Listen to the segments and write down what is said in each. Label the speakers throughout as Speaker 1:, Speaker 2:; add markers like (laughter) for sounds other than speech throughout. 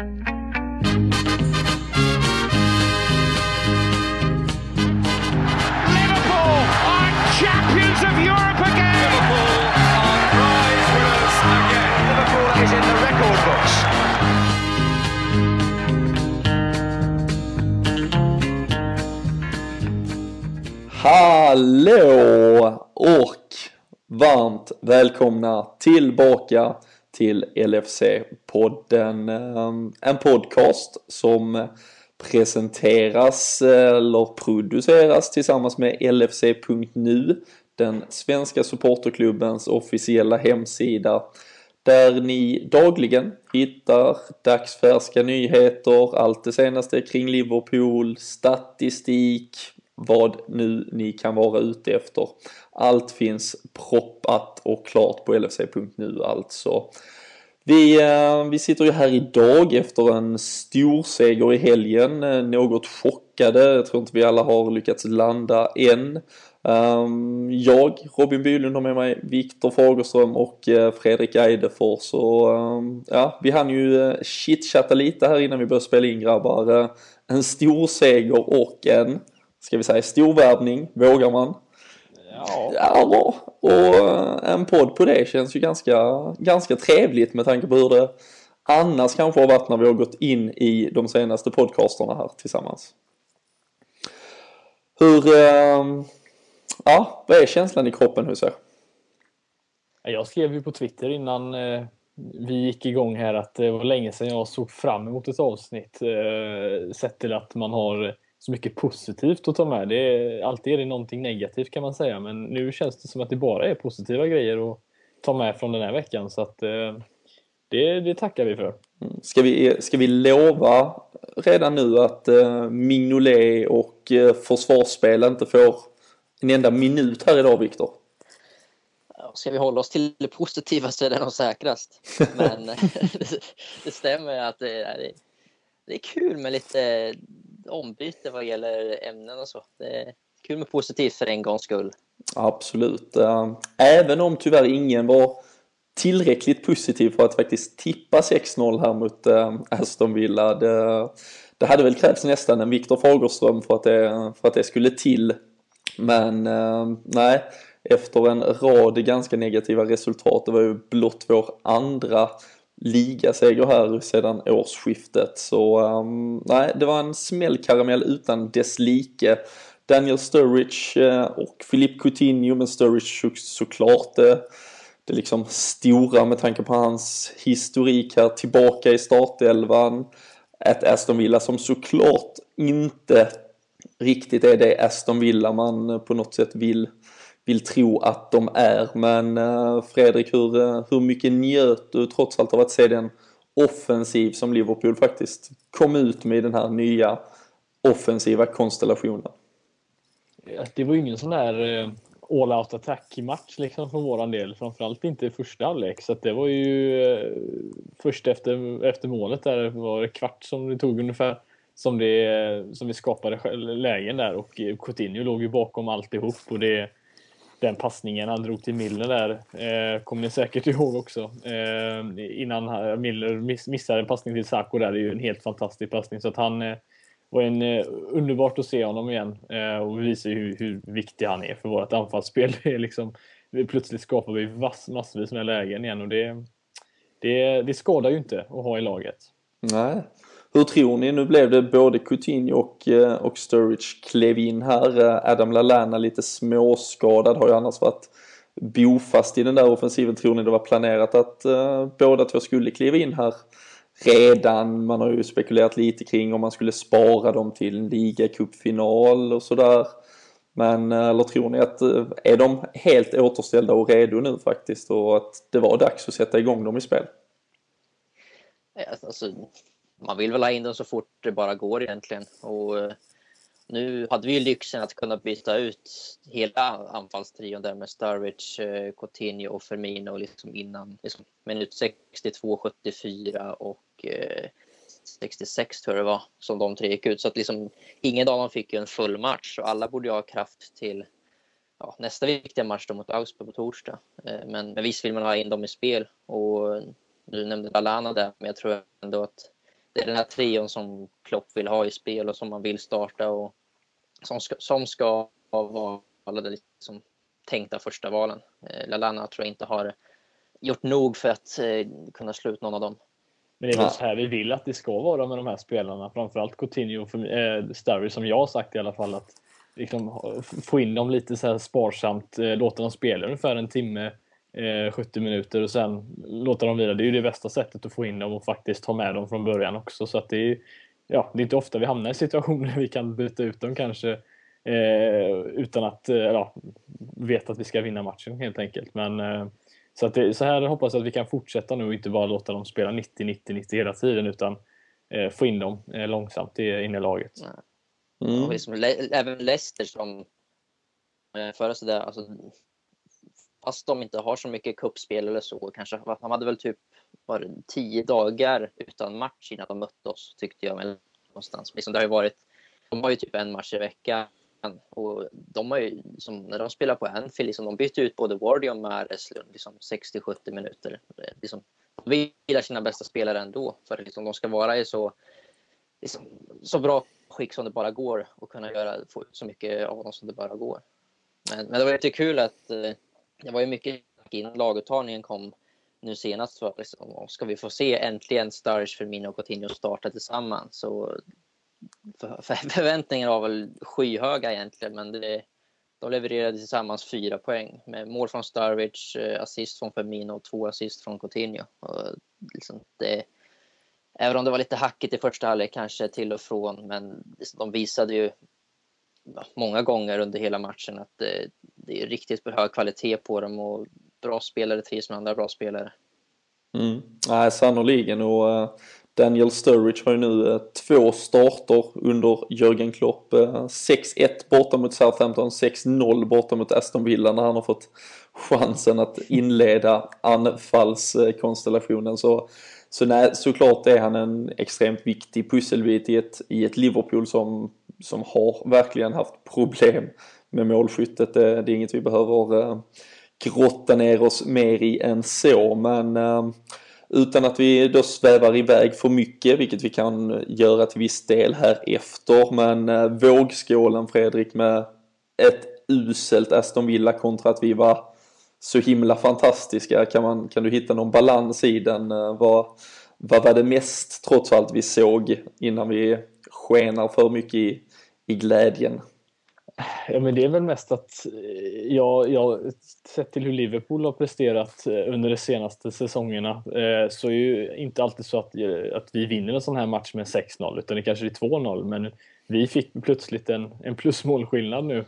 Speaker 1: Liverpool are champions of Europe again. Liverpool are prize winners again. Liverpool is in the record books.
Speaker 2: Hallå och varmt välkomna tillbaka till LFC-podden. Ehm, en podcast som presenteras eller produceras tillsammans med LFC.nu, den svenska supporterklubbens officiella hemsida där ni dagligen hittar dagsfärska nyheter, allt det senaste kring Liverpool, statistik, vad nu ni kan vara ute efter. Allt finns proppat och klart på LFC.nu alltså. Vi, eh, vi sitter ju här idag efter en stor seger i helgen, eh, något chockade, jag tror inte vi alla har lyckats landa än. Ehm, jag, Robin Bylund har med mig Viktor Fagerström och eh, Fredrik Eidefors ehm, ja, vi hann ju chitchatta lite här innan vi började spela in grabbar. En stor seger och en, ska vi säga storvärvning, vågar man?
Speaker 3: Ja.
Speaker 2: Ja, och eh, en podd på det känns ju ganska, ganska trevligt med tanke på hur det annars kanske har varit när vi har gått in i de senaste podcasterna här tillsammans. Hur, eh, ja, vad är känslan i kroppen hos er?
Speaker 3: Jag skrev ju på Twitter innan eh, vi gick igång här att det var länge sedan jag såg fram emot ett avsnitt. Sett till att man har så mycket positivt att ta med. Det är, alltid är det någonting negativt kan man säga, men nu känns det som att det bara är positiva grejer att ta med från den här veckan. Så att eh, det, det tackar vi för.
Speaker 2: Ska vi, ska vi lova redan nu att eh, Mignolet och eh, försvarsspel inte får en enda minut här idag, Viktor?
Speaker 4: Ska vi hålla oss till det positiva så är det nog säkrast. (laughs) Men det, (laughs) det stämmer att det är, det är kul med lite ombyte vad gäller ämnen och så. Det är kul med positivt för en gångs skull.
Speaker 2: Absolut. Eh, även om tyvärr ingen var tillräckligt positiv för att faktiskt tippa 6-0 här mot eh, Aston Villa. Det, det hade väl krävts nästan en Viktor Fagerström för att det, för att det skulle till. Men eh, nej, efter en rad ganska negativa resultat, det var ju blott vår andra ligaseger här sedan årsskiftet. Så um, nej, det var en smällkaramell utan dess like. Daniel Sturridge eh, och Philippe Coutinho, men Sturridge så, såklart det, det liksom stora med tanke på hans historik här tillbaka i startelvan. Ett Aston Villa som såklart inte riktigt är det Aston Villa man på något sätt vill vill tro att de är. Men eh, Fredrik, hur, eh, hur mycket njöt du trots allt av att se den offensiv som Liverpool faktiskt kom ut med i den här nya offensiva konstellationen?
Speaker 3: Det var ju ingen sån där eh, all out attack-match liksom från våran del. Framförallt inte i första halvlek. Så att det var ju först efter, efter målet där var det kvart som det tog ungefär som, det, som vi skapade lägen där och Coutinho låg ju bakom alltihop och det den passningen han drog till Milner där eh, kommer ni säkert (laughs) ihåg också. Eh, innan Milner miss, missade en passning till Sarko där, det är ju en helt fantastisk passning. Så att han eh, var en eh, underbart att se honom igen eh, och visar ju hur, hur viktig han är för vårt anfallsspel. (laughs) Det är liksom, plötsligt skapar vi mass, massvis med lägen igen och det, det, det skadar ju inte att ha i laget.
Speaker 2: Nej. Hur tror ni? Nu blev det både Coutinho och, eh, och Sturridge klev in här. Eh, Adam Lallana lite småskadad har ju annars varit bofast i den där offensiven. Tror ni det var planerat att uh, båda två skulle kliva in här redan? Man har ju spekulerat lite kring om man skulle spara dem till en ligacupfinal och sådär. Men eller tror ni att är de helt återställda och redo nu faktiskt och att det var dags att sätta igång dem i spel?
Speaker 4: Alltså, man vill väl ha in dem så fort det bara går egentligen. Och eh, nu hade vi ju lyxen att kunna byta ut hela anfallstrion där med Sturridge, eh, Coutinho och Firmino liksom innan liksom, minut 62, 74 och eh, 66 tror jag det var som de tre gick ut. Så att liksom, ingen av dem fick ju en full match och alla borde ju ha kraft till ja, nästa viktiga match då mot Augsburg på torsdag. Men, men visst vill man ha in dem i spel och du nämnde Alana där, men jag tror ändå att det är den här trion som Klopp vill ha i spel och som man vill starta och som ska, som ska vara alla de liksom tänkta första valen. Eh, Lalana tror jag inte har gjort nog för att eh, kunna slå ut någon av dem.
Speaker 3: Men det är väl så här vi vill att det ska vara med de här spelarna. Framförallt Coutinho och eh, Starry som jag har sagt i alla fall. att liksom, Få in dem lite så här sparsamt, eh, låta dem spela ungefär en timme, eh, 70 minuter och sen låta dem vila. Det är ju det bästa sättet att få in dem och faktiskt ha med dem från början också. Så att det är, ja, det är inte ofta vi hamnar i situationer där (laughs) vi kan byta ut dem kanske eh, utan att eh, ja, veta att vi ska vinna matchen helt enkelt. Men eh, så, att det, så här hoppas jag att vi kan fortsätta nu och inte bara låta dem spela 90, 90, 90 hela tiden utan eh, få in dem eh, långsamt in i laget.
Speaker 4: Mm. Och liksom, även Leicester som eh, förra sådär, alltså, fast de inte har så mycket kuppspel eller så, kanske, de hade väl typ bara tio dagar utan match innan de mötte oss tyckte jag. Någonstans. Liksom, det har ju varit, de har ju typ en match i veckan och de har ju, som när de spelar på Anfield, liksom, de bytte ut både Wardy och Mares liksom, 60-70 minuter. Liksom, de vilar sina bästa spelare ändå för att liksom, de ska vara i så, liksom, så bra skick som det bara går och kunna göra, få ut så mycket av dem som det bara går. Men, men det var lite kul att eh, det var ju mycket innan laguttagningen kom nu senast. För, liksom, ska vi få se äntligen Sturridge, Firmino och Coutinho starta tillsammans så för, (laughs) för, förväntningarna var väl skyhöga egentligen, men det, de levererade tillsammans fyra poäng med mål från Sturridge, eh, assist från Firmino och två assist från Coutinho. Och liksom det, även om det var lite hackigt i första halvlek kanske till och från, men liksom, de visade ju många gånger under hela matchen att det, det är riktigt hög kvalitet på dem och bra spelare trivs med andra bra spelare.
Speaker 2: Mm. Nej, sannoliken och eh, Daniel Sturridge har ju nu eh, två starter under Jörgen Klopp. 6-1 borta mot Southampton, 6-0 borta mot Aston Villa när han har fått chansen att inleda anfallskonstellationen. Så, så nej, såklart är han en extremt viktig pusselbit i ett, i ett Liverpool som, som har verkligen haft problem med målskyttet. Det, det är inget vi behöver eh, grotta ner oss mer i än så. Men eh, utan att vi då svävar iväg för mycket, vilket vi kan göra till viss del här efter. Men vågskålen Fredrik med ett uselt Aston Villa kontra att vi var så himla fantastiska. Kan, man, kan du hitta någon balans i den? Vad, vad var det mest trots allt vi såg innan vi skenar för mycket i, i glädjen?
Speaker 3: Ja, men det är väl mest att eh, jag, jag sett till hur Liverpool har presterat eh, under de senaste säsongerna eh, så är ju inte alltid så att, att vi vinner en sån här match med 6-0 utan det kanske är 2-0 men vi fick plötsligt en, en plusmålskillnad nu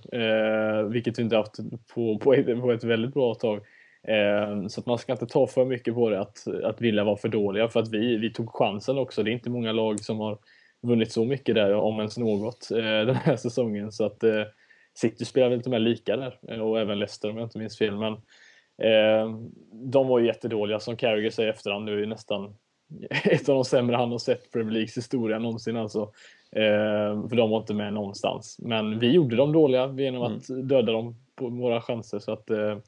Speaker 3: vilket vi inte haft på, på, ett, på ett väldigt bra tag. Så att man ska inte ta för mycket på det att, att vilja vara för dåliga för att vi, vi tog chansen också. Det är inte många lag som har vunnit så mycket där, om ens något, (laughs) den här säsongen. Så att City spelade lite mer lika där eh, och även Leicester om jag inte minns fel. Men eh, de var ju jättedåliga som Carragher säger efterhand. Nu är nästan (laughs) ett av de sämre han har sett Premier Leagues historia någonsin alltså. Eh, för de var inte med någonstans. Men vi gjorde dem dåliga genom att mm. döda dem på våra chanser. Så att, eh,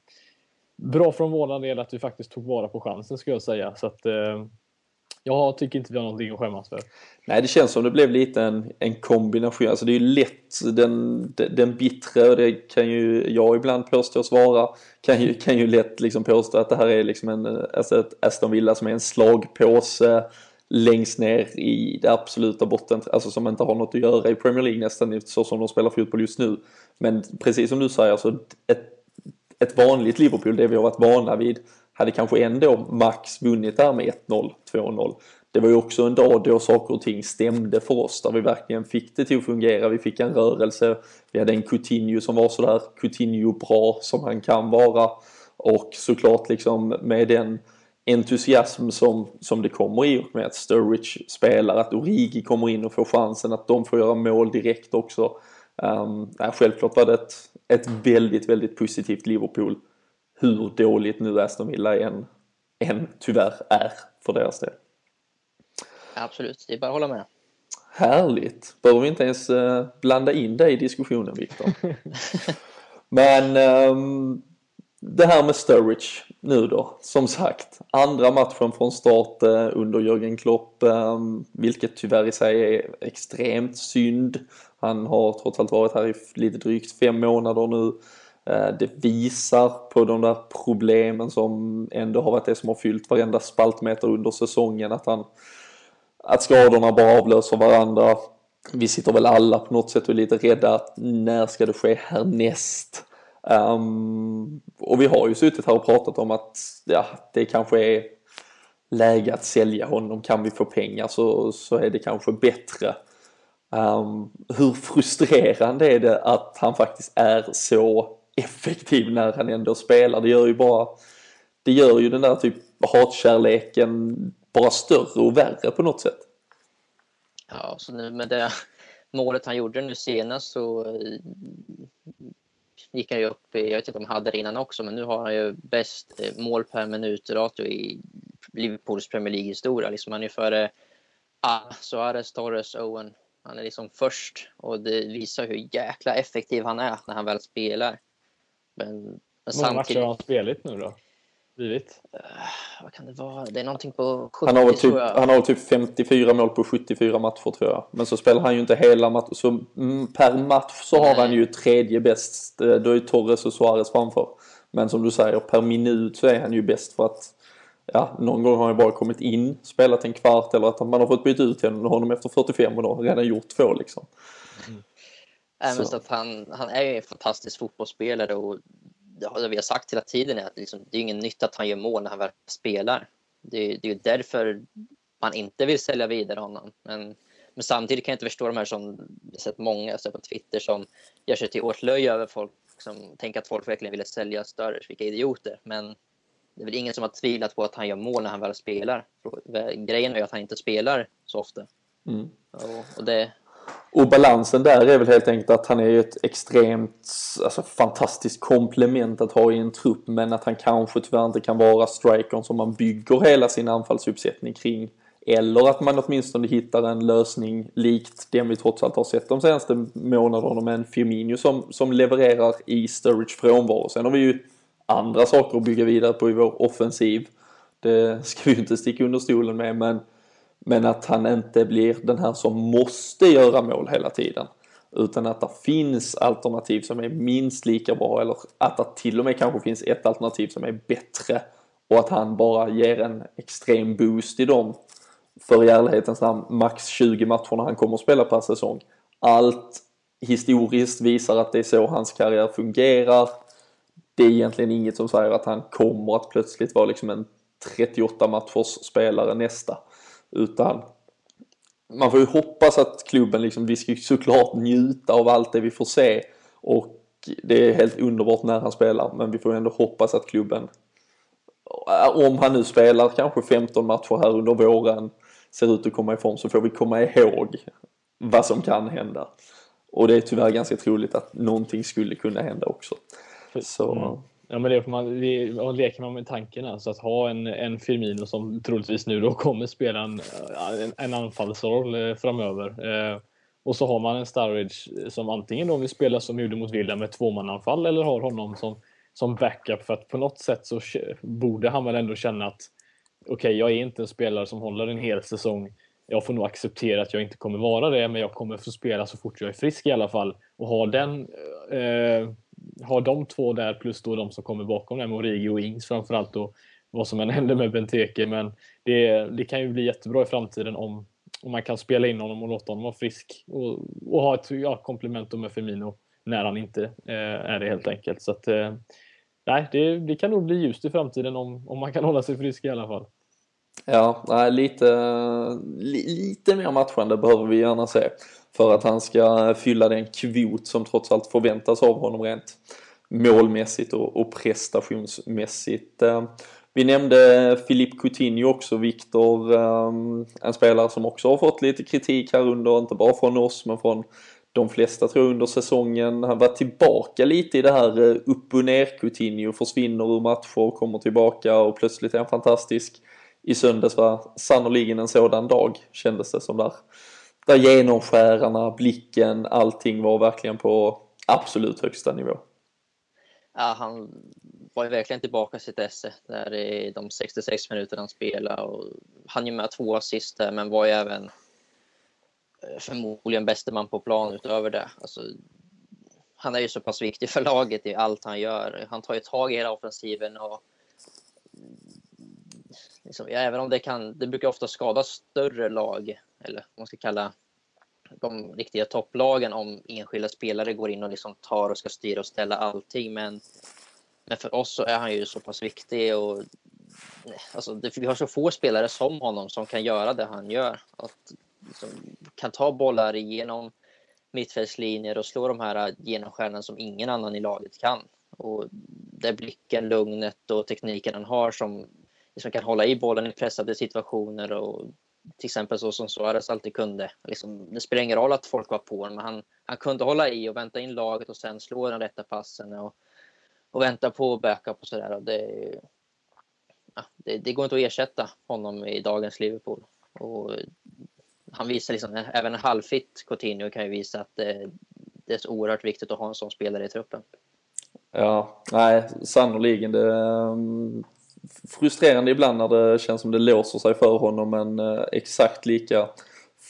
Speaker 3: bra från vår del att vi faktiskt tog vara på chansen skulle jag säga. Så att, eh, jag tycker inte vi har någonting att skämmas för.
Speaker 2: Nej, det känns som det blev lite en, en kombination. Alltså det är ju lätt den, den bittre, och det kan ju jag ibland påstås vara, kan ju, kan ju lätt liksom påstå att det här är liksom en, alltså ett Aston Villa som är en slagpåse längst ner i det absoluta botten, alltså som inte har något att göra i Premier League nästan så som de spelar fotboll just nu. Men precis som du säger, så ett, ett vanligt Liverpool, det vi har varit vana vid, hade kanske ändå max vunnit där med 1-0, 2-0. Det var ju också en dag då saker och ting stämde för oss, där vi verkligen fick det till att fungera. Vi fick en rörelse, vi hade en Coutinho som var sådär Coutinho bra som han kan vara. Och såklart liksom med den entusiasm som, som det kommer i och med att Sturridge spelar, att Origi kommer in och får chansen, att de får göra mål direkt också. Um, ja, självklart var det ett, ett väldigt, väldigt positivt Liverpool hur dåligt nu Aston Villa än, än tyvärr är för deras del.
Speaker 4: Absolut, det är bara att hålla med.
Speaker 2: Härligt! Behöver vi inte ens uh, blanda in dig i diskussionen Viktor. (laughs) Men um, det här med Sturridge nu då, som sagt. Andra matchen från start eh, under Jörgen Klopp, eh, vilket tyvärr i sig är extremt synd. Han har trots allt varit här i lite drygt fem månader nu. Eh, det visar på de där problemen som ändå har varit det som har fyllt varenda spaltmeter under säsongen. Att, han, att skadorna bara avlöser varandra. Vi sitter väl alla på något sätt och är lite rädda att när ska det ske härnäst? Um, och vi har ju suttit här och pratat om att ja, det kanske är läge att sälja honom. Kan vi få pengar så, så är det kanske bättre. Um, hur frustrerande är det att han faktiskt är så effektiv när han ändå spelar? Det gör ju bara, det gör ju den där typ hatkärleken bara större och värre på något sätt.
Speaker 4: Ja, så nu med det målet han gjorde nu senast så eh, gick han ju upp, i, jag vet inte om han hade det innan också, men nu har han ju bäst eh, mål per minut ratio i Liverpools Premier League-historia. Liksom han är före ah, Suarez, Torres, Owen. Han är liksom först och det visar hur jäkla effektiv han är när han väl spelar.
Speaker 3: Men, men Många matcher har han spelat nu då? blivit? Uh,
Speaker 4: vad kan det vara? Det är någonting på
Speaker 2: 70 han har typ, tror jag. Han har typ 54 mål på 74 matcher tror jag. Men så spelar han ju inte hela matchen. Så mm, per match så Nej. har han ju tredje bäst. Eh, då är Torres och Suarez framför. Men som du säger, per minut så är han ju bäst för att ja, någon gång har han bara kommit in, spelat en kvart eller att man har fått byta ut honom efter 45 och då redan gjort två liksom.
Speaker 4: Även så. så att han, han är ju en fantastisk fotbollsspelare och det vi har sagt hela tiden är att liksom, det är ingen nytta att han gör mål när han väl spelar. Det, det är ju därför man inte vill sälja vidare honom. Men, men samtidigt kan jag inte förstå de här som jag sett många så på Twitter som gör sig till åtlöje över folk som tänker att folk verkligen vill sälja större. Vilka idioter. Men det är väl ingen som har tvivlat på att han gör mål när han väl spelar. Grejen är ju att han inte spelar så ofta. Mm. Och, och det,
Speaker 2: och balansen där är väl helt enkelt att han är ett extremt, alltså fantastiskt komplement att ha i en trupp men att han kanske tyvärr inte kan vara strikern som man bygger hela sin anfallsuppsättning kring. Eller att man åtminstone hittar en lösning likt den vi trots allt har sett de senaste månaderna med en Firmino som, som levererar i Sturridge frånvaro. Sen har vi ju andra saker att bygga vidare på i vår offensiv. Det ska vi ju inte sticka under stolen med men men att han inte blir den här som måste göra mål hela tiden. Utan att det finns alternativ som är minst lika bra eller att det till och med kanske finns ett alternativ som är bättre. Och att han bara ger en extrem boost i dem. För i ärlighetens namn max 20 matcher när han kommer att spela per säsong. Allt historiskt visar att det är så hans karriär fungerar. Det är egentligen inget som säger att han kommer att plötsligt vara liksom en 38 matchers spelare nästa. Utan man får ju hoppas att klubben liksom, vi ska såklart njuta av allt det vi får se. Och det är helt underbart när han spelar. Men vi får ändå hoppas att klubben, om han nu spelar kanske 15 matcher här under våren, ser ut att komma i form så får vi komma ihåg vad som kan hända. Och det är tyvärr ganska troligt att någonting skulle kunna hända också. Så... Mm.
Speaker 3: Ja, men det får man, det, leker man med tanken alltså att ha en, en Firmino som troligtvis nu då kommer spela en, en, en anfallsroll eh, framöver. Eh, och så har man en Sturridge som antingen då vill spela som gjorde mot Villa med tvåmananfall eller har honom som, som backup för att på något sätt så borde han väl ändå känna att okej, okay, jag är inte en spelare som håller en hel säsong. Jag får nog acceptera att jag inte kommer vara det, men jag kommer få spela så fort jag är frisk i alla fall. Och ha den eh, har de två där plus då de som kommer bakom där med Origi och Ings framförallt och vad som än händer med Benteke. Men det, det kan ju bli jättebra i framtiden om, om man kan spela in honom och låta honom vara frisk och, och ha ett ja, komplement med Firmino när han inte eh, är det helt enkelt. Så att, eh, nej, det, det kan nog bli ljust i framtiden om, om man kan (laughs) hålla sig frisk i alla fall.
Speaker 2: Ja, nej, lite, li, lite mer matchande behöver vi gärna se för att han ska fylla den kvot som trots allt förväntas av honom rent målmässigt och, och prestationsmässigt. Eh, vi nämnde Filip Coutinho också, Viktor, ehm, en spelare som också har fått lite kritik här under, inte bara från oss men från de flesta tror jag under säsongen. Han var tillbaka lite i det här eh, upp och ner Coutinho, försvinner ur matcher, kommer tillbaka och plötsligt är han fantastisk. I söndags var sannoliken en sådan dag kändes det som där där genomskärarna, blicken, allting var verkligen på absolut högsta nivå.
Speaker 4: ja, han var ju verkligen tillbaka i sitt esse där i de 66 minuter han spelade och han ju med två assist där, men var ju även eh, förmodligen bäste man på plan utöver det. Alltså, han är ju så pass viktig för laget i allt han gör. Han tar ju tag i hela offensiven och liksom, även om det kan, det brukar ofta skada större lag, eller vad man ska kalla de riktiga topplagen om enskilda spelare går in och liksom tar och ska styra och ställa allting. Men, men för oss så är han ju så pass viktig och alltså, det, vi har så få spelare som honom som kan göra det han gör. Att, liksom, kan ta bollar igenom mittfältslinjer och slå de här genomskärarna som ingen annan i laget kan. Och det är blicken, lugnet och tekniken han har som liksom kan hålla i bollen i pressade situationer och till exempel så som Suarez alltid kunde. Liksom, det spelar ingen roll att folk var på honom, men han, han kunde hålla i och vänta in laget och sen slå den rätta passen och, och vänta på backup och sådär. Det, ja, det, det, går inte att ersätta honom i dagens Liverpool. Och han visar liksom, även en halvfitt Coutinho kan ju visa att det, det är så oerhört viktigt att ha en sån spelare i truppen.
Speaker 2: Ja, nej, sannoliken. Det, frustrerande ibland när det känns som det låser sig för honom men eh, exakt lika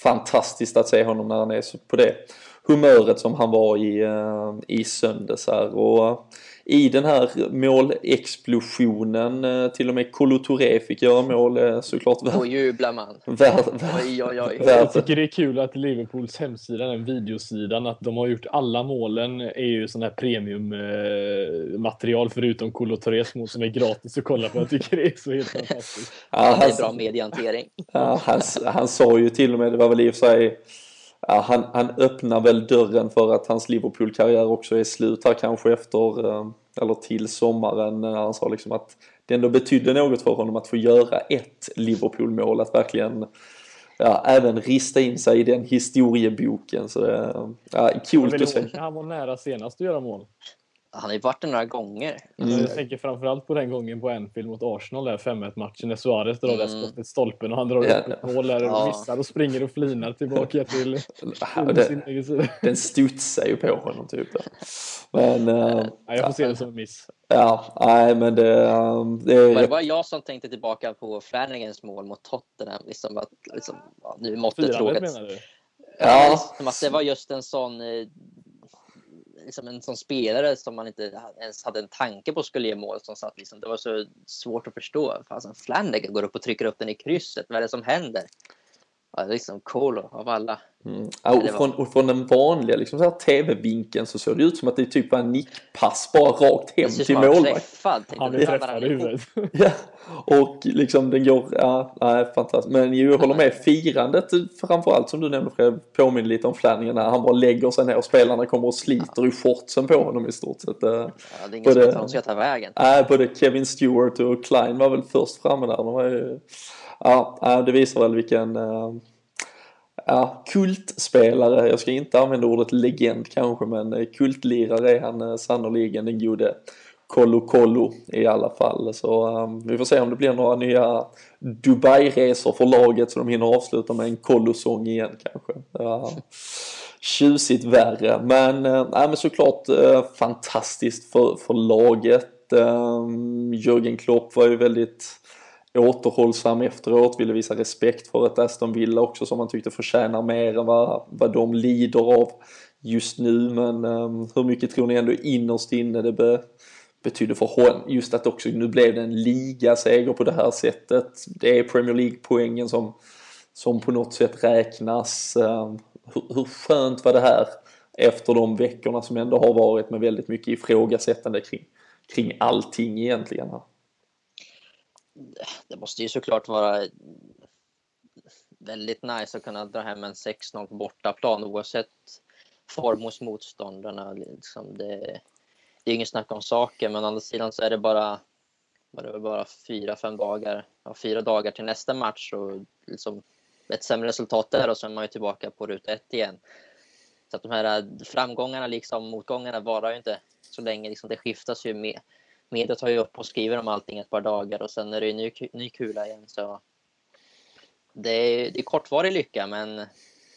Speaker 2: fantastiskt att se honom när han är på det humöret som han var i, eh, i söndags här. Och i den här målexplosionen, eh, till och med Kolo Touré fick göra mål eh, såklart.
Speaker 4: Då jublar man. (laughs)
Speaker 2: Vär,
Speaker 4: oj, oj, oj.
Speaker 3: Jag tycker det är kul att Liverpools hemsida, den videosidan, att de har gjort alla målen är ju sån här premiummaterial förutom Kolo Tourés mål som är gratis att kolla på. Jag tycker det är så helt fantastiskt.
Speaker 4: Ja, det är bra mediehantering.
Speaker 2: Ja, han, han sa ju till och med, det var väl i och för sig han, han öppnar väl dörren för att hans Liverpool-karriär också är slut här kanske efter, eh, eller till sommaren. Han sa liksom att det ändå betydde något för honom att få göra ett Liverpool-mål, att verkligen ja, även rista in sig i den historieboken. Så det ja, coolt att se.
Speaker 3: Han var nära senast att göra mål.
Speaker 4: Han har ju varit det några gånger.
Speaker 3: Mm. Jag tänker framförallt på den gången på Anfield mot Arsenal, där 5-1 matchen när Suarez drar mm. skottet stolpen och han drar ja. upp ett mål där och missar och springer och flinar tillbaka till
Speaker 2: sida. Den studsar ju på honom typ. Men, uh,
Speaker 3: ja, jag får se det som en miss.
Speaker 2: Ja, nej men det... Um, det.
Speaker 4: Var det bara jag som tänkte tillbaka på Flanagans mål mot Tottenham? Liksom att, liksom, nu måste tråget... menar du? Ja, liksom att det var just en sån eh, liksom en sån spelare som man inte ens hade en tanke på skulle ge mål som satt liksom, det var så svårt att förstå. Fasen, Flanagan går upp och trycker upp den i krysset. Vad är det som händer? Ja, liksom Kolo av alla.
Speaker 2: Mm. Ja, och, från, och från den vanliga liksom, tv-vinkeln så såg det ut som att det typ var en nickpass bara rakt hem till målvakt.
Speaker 3: Han blev träffad i huvudet. (laughs)
Speaker 2: ja, och liksom den går, ja, nej, fantastiskt. Men jag håller med, firandet framförallt som du nämnde Fred, påminner lite om Flanagan när han bara lägger sig ner och spelarna kommer och sliter ja. i shortsen på honom i stort sett.
Speaker 4: Ja, det är ingen både, som ska ta vägen.
Speaker 2: Nej, både Kevin Stewart och Klein var väl först framme där. De var ju, ja, det visar väl vilken eh, ja, kultspelare, jag ska inte använda ordet legend kanske, men eh, kultlirare är han eh, sannoliken den gode Kollo Kollo i alla fall. Så um, vi får se om det blir några nya Dubai-resor för laget så de hinner avsluta med en Kollo-sång igen kanske. Ja, tjusigt värre. Men, äh, men såklart äh, fantastiskt för, för laget. Ehm, um, Jörgen Klopp var ju väldigt återhållsam efteråt, ville visa respekt för ett Aston Villa också som man tyckte förtjänar mer än vad, vad de lider av just nu. Men um, hur mycket tror ni ändå innerst inne det be, betydde för honom just att också nu blev det en ligaseger på det här sättet. Det är Premier League-poängen som, som på något sätt räknas. Ehm, um, hur, hur skönt var det här efter de veckorna som ändå har varit med väldigt mycket ifrågasättande kring, kring allting egentligen? Här
Speaker 4: det måste ju såklart vara väldigt nice att kunna dra hem en 6-0 på bortaplan oavsett form hos motståndarna. Liksom det, det är inget snack om saker, men å andra sidan så är det bara, bara, bara fyra, fem dagar, ja, fyra dagar till nästa match och liksom ett sämre resultat där och så är man ju tillbaka på ruta ett igen. Så att de här framgångarna liksom motgångarna varar ju inte så länge. Liksom det skiftas ju med media tar ju upp och skriver om allting ett par dagar och sen är det ju ny, ny kula igen. Så det är, det är kortvarig lycka, men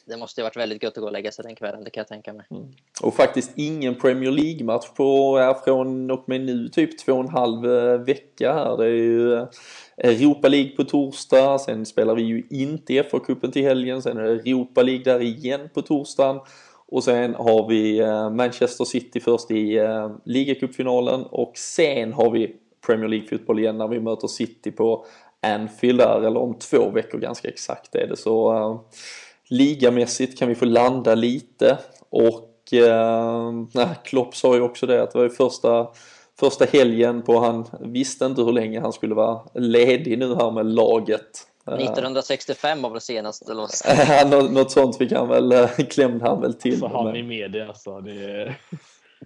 Speaker 4: det måste ju varit väldigt gött att gå och lägga sig den kvällen, det kan jag tänka mig.
Speaker 2: Mm. Och faktiskt ingen Premier League-match på, ja, från och med nu typ två och en halv eh, vecka här. Det är ju eh, Europa League på torsdag, sen spelar vi ju inte FA-cupen till helgen, sen är det Europa League där igen på torsdagen. Och sen har vi eh, Manchester City först i eh, ligacupfinalen och sen har vi Premier League-fotboll igen när vi möter City på Anfield där, eller om två veckor ganska exakt är det. Så uh, ligamässigt kan vi få landa lite och uh, Klopp sa ju också det att det var ju första första helgen på han visste inte hur länge han skulle vara ledig nu här med laget.
Speaker 4: 1965 var väl senast eller (laughs)
Speaker 2: något, något sånt fick han väl, (laughs) klämde han väl till.
Speaker 3: Så han i media alltså. Det är...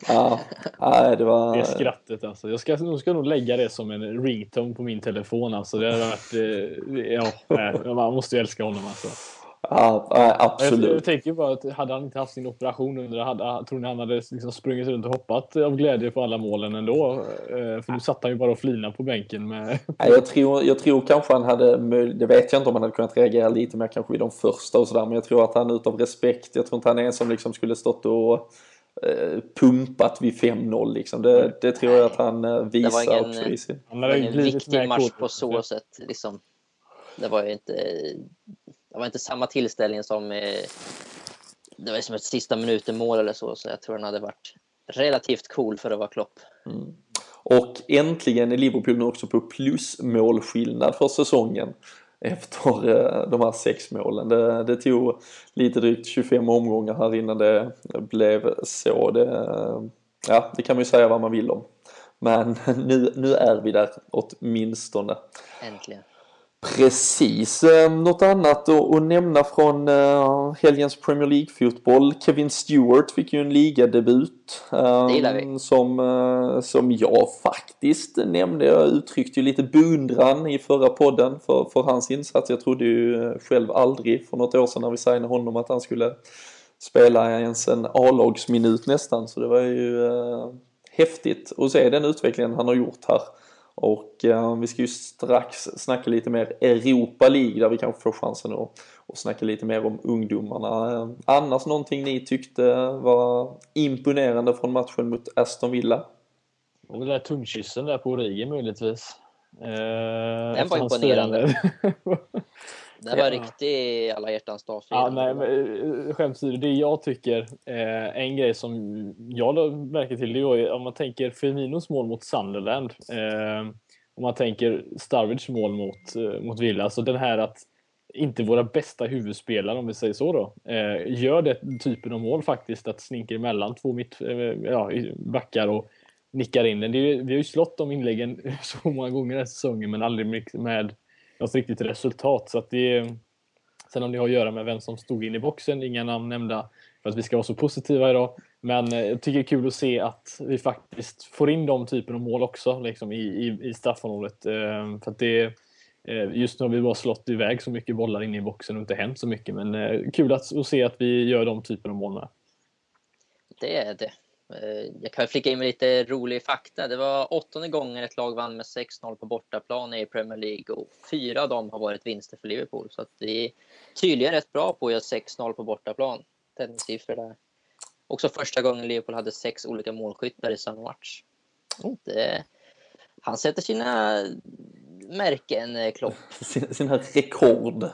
Speaker 2: Ja, nej, det var...
Speaker 3: Det skrattet alltså. Jag ska, jag ska nog lägga det som en ringtone på min telefon alltså. Det har varit... Eh, ja, man måste ju älska honom alltså.
Speaker 2: Ja, absolut.
Speaker 3: Jag, jag tänker bara att hade han inte haft sin operation under hade, tror ni han hade liksom sprungit runt och hoppat av glädje på alla målen ändå? Eh, för nu satt han ju bara och flina på bänken med...
Speaker 2: Jag tror, jag tror kanske han hade, det vet jag inte om han hade kunnat reagera lite mer kanske vid de första och sådär, men jag tror att han utav respekt, jag tror inte han är en som liksom skulle stått och Eh, pumpat vid 5-0 liksom. Det, det tror jag att han eh, visar
Speaker 4: ingen,
Speaker 2: också i sin...
Speaker 4: Det var en viktig match på så sätt. Liksom. Det var ju inte, det var inte samma tillställning som eh, det var som ett sista minuten mål eller så, så jag tror han hade varit relativt cool för att vara Klopp. Mm.
Speaker 2: Och äntligen är Liverpool nu också på plusmålskillnad för säsongen efter eh, de här sex målen. Det, det tog lite drygt 25 omgångar här innan det blev så. Det, ja, det kan man ju säga vad man vill om. Men (laughs) nu, nu är vi där åtminstone.
Speaker 4: Äntligen.
Speaker 2: Precis. Eh, något annat att nämna från eh, helgens Premier League-fotboll. Kevin Stewart fick ju en ligadebut.
Speaker 4: Det
Speaker 2: Som, eh, som jag faktiskt nämnde. Jag uttryckte ju lite beundran i förra podden för, för hans insats. Jag trodde ju själv aldrig för något år sedan när vi signade honom att han skulle spela ens en A-lagsminut nästan. Så det var ju eh, häftigt att se den utvecklingen han har gjort här. Och eh, vi ska ju strax snacka lite mer Europa League där vi kanske får chansen att, att snacka lite mer om ungdomarna. Eh, annars någonting ni tyckte var imponerande från matchen mot Aston Villa?
Speaker 3: Och den där tungkyssen där på Origi möjligtvis.
Speaker 4: Eh, den var imponerande. (laughs) Det var ja. riktig alla hjärtans dag
Speaker 3: ja, nej, men, eh, Skämt det jag tycker, eh, en grej som jag lade märke till, det är om man tänker Firminos mål mot Sunderland, eh, om man tänker Starwich mål mot, eh, mot Villa, så den här att inte våra bästa huvudspelare, om vi säger så då, eh, gör den typen av mål faktiskt, att slinka emellan två mitt, eh, ja, backar och nickar in den. Är, vi har ju slått de inläggen (laughs) så många gånger den här säsongen, men aldrig med något riktigt resultat. Så att det, sen om det har att göra med vem som stod in i boxen, inga namn nämnda för att vi ska vara så positiva idag. Men eh, jag tycker det är kul att se att vi faktiskt får in de typen av mål också liksom i, i, i straffområdet. Ehm, för att det, eh, just nu har vi bara slått iväg så mycket bollar in i boxen och inte hänt så mycket. Men eh, kul att, att se att vi gör de typen av mål med.
Speaker 4: Det är det. Eh, jag kan flika in med lite rolig fakta. Det var åttonde gången ett lag vann med 6-0 på bortaplan i Premier League och fyra av dem har varit vinster för Liverpool. Så att vi är tydligen rätt bra på att göra 6-0 på bortaplan. Den siffror där. Också första gången Liverpool hade sex olika målskyttar i samma match. Oh. Det, han sätter sina märken, eh, Klopp. (laughs)
Speaker 2: Sina rekord.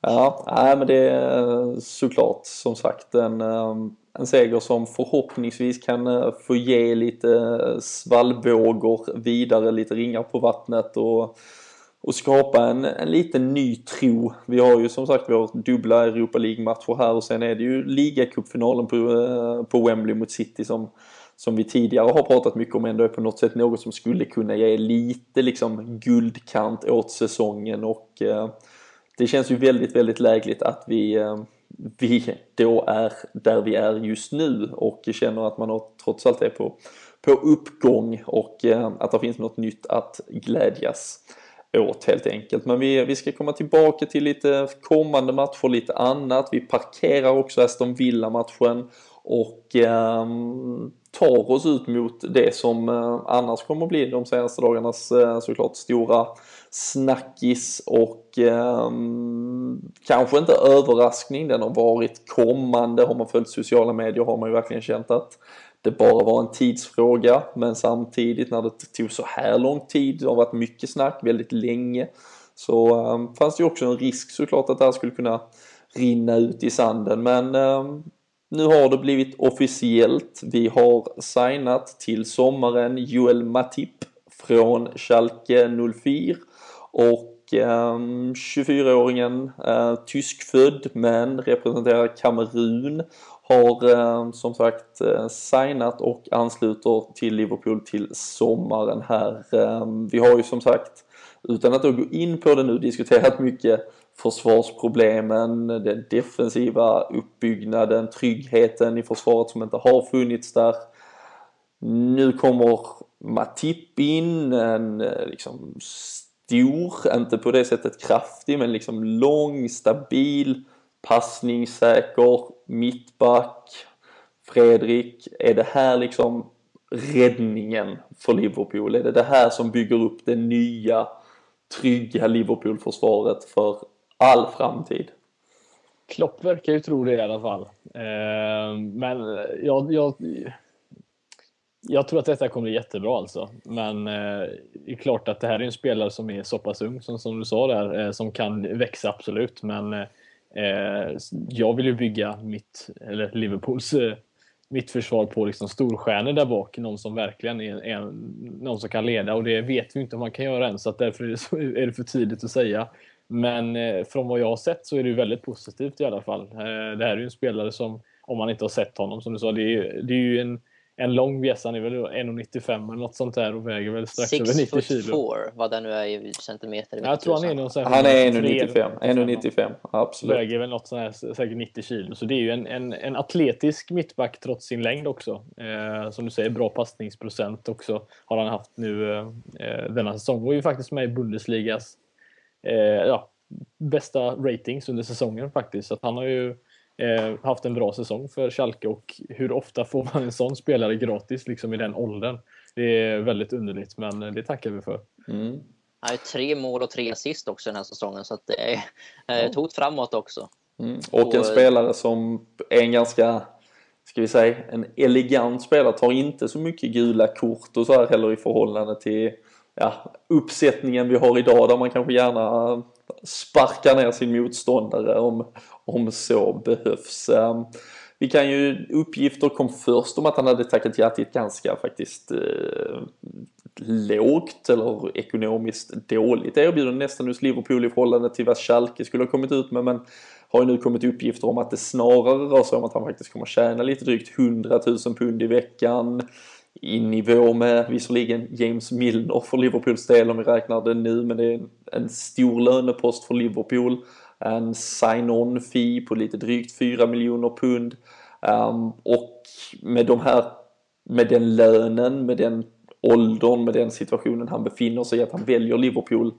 Speaker 2: Ja, nej, men det är såklart som sagt en ehm, en seger som förhoppningsvis kan eh, få ge lite eh, svallvågor vidare, lite ringar på vattnet och, och skapa en, en liten ny tro. Vi har ju som sagt vår dubbla Europa League-matcher här och sen är det ju ligacupfinalen på, eh, på Wembley mot City som, som vi tidigare har pratat mycket om ändå är på något sätt något som skulle kunna ge lite liksom guldkant åt säsongen och eh, det känns ju väldigt, väldigt lägligt att vi eh, vi då är där vi är just nu och känner att man trots allt är på, på uppgång och eh, att det finns något nytt att glädjas åt helt enkelt. Men vi, vi ska komma tillbaka till lite kommande matcher, lite annat. Vi parkerar också Aston Villa-matchen och um, tar oss ut mot det som eh, annars kommer att bli de senaste dagarnas eh, såklart stora snackis och eh, kanske inte överraskning. Den har varit kommande. Har man följt sociala medier har man ju verkligen känt att det bara var en tidsfråga. Men samtidigt när det tog så här lång tid, det har varit mycket snack väldigt länge, så eh, fanns det ju också en risk såklart att det här skulle kunna rinna ut i sanden. Men eh, nu har det blivit officiellt. Vi har signat till sommaren Joel Matip från Schalke 04 och eh, 24-åringen, eh, tyskfödd men representerar Kamerun, har eh, som sagt eh, signat och ansluter till Liverpool till sommaren här. Eh, vi har ju som sagt, utan att då gå in på det nu, diskuterat mycket försvarsproblemen, den defensiva uppbyggnaden, tryggheten i försvaret som inte har funnits där. Nu kommer Matip in, en eh, liksom stor, inte på det sättet kraftig, men liksom lång, stabil, passningssäker, mittback. Fredrik, är det här liksom räddningen för Liverpool? Är det det här som bygger upp det nya trygga Liverpool-försvaret för all framtid.
Speaker 3: Klopp verkar ju tro det i alla fall. Eh, men jag, jag, jag tror att detta kommer bli jättebra alltså. Men eh, det är klart att det här är en spelare som är så pass ung som, som du sa där, eh, som kan växa absolut. Men eh, jag vill ju bygga mitt, eller Liverpools eh, mitt försvar på liksom storstjärnor där bak. Någon som verkligen är, är någon som kan leda och det vet vi inte om man kan göra än så att därför är det, så, är det för tidigt att säga. Men eh, från vad jag har sett så är det ju väldigt positivt i alla fall. Eh, det här är ju en spelare som, om man inte har sett honom, som du sa, det är ju, det är ju en, en lång bjässe. Han är väl 1,95 eller något sånt där och väger väl strax
Speaker 4: Six
Speaker 3: över 90
Speaker 4: kilo. 6
Speaker 3: kilo.
Speaker 4: vad det nu är i centimeter.
Speaker 3: Jag tror han är någon sån här
Speaker 2: Han är
Speaker 3: 1,95,
Speaker 2: 1,95, 1,95 absolut.
Speaker 3: Väger väl något sånt här, säkert 90 kilo. Så det är ju en, en, en atletisk mittback trots sin längd också. Eh, som du säger, bra passningsprocent också har han haft nu eh, denna säsong. Och är ju faktiskt med i Bundesligas eh, ja, bästa ratings under säsongen faktiskt. Så att han har ju eh, haft en bra säsong för Schalke och hur ofta får man en sån spelare gratis liksom i den åldern? Det är väldigt underligt, men det tackar vi för.
Speaker 2: Mm.
Speaker 4: Han har tre mål och tre assist också den här säsongen, så att det är ett hot framåt också.
Speaker 2: Mm. Och en spelare som är en ganska, ska vi säga, en elegant spelare. Tar inte så mycket gula kort och så här heller i förhållande till ja, uppsättningen vi har idag där man kanske gärna sparkar ner sin motståndare om, om så behövs. Ehm, vi kan ju, uppgifter kom först om att han hade tackat ja till ett ganska faktiskt eh, lågt eller ekonomiskt dåligt erbjudande nästan hos Liverpool i förhållande till vad Schalke skulle ha kommit ut med men har ju nu kommit uppgifter om att det snarare rör sig om att han faktiskt kommer tjäna lite drygt 100 000 pund i veckan i nivå med visserligen James Milner för Liverpools del om vi räknar det nu men det är en stor lönepost för Liverpool. En sign-on fee på lite drygt 4 miljoner pund. Um, och med de här, med den lönen, med den åldern, med den situationen han befinner sig i, att han väljer Liverpool.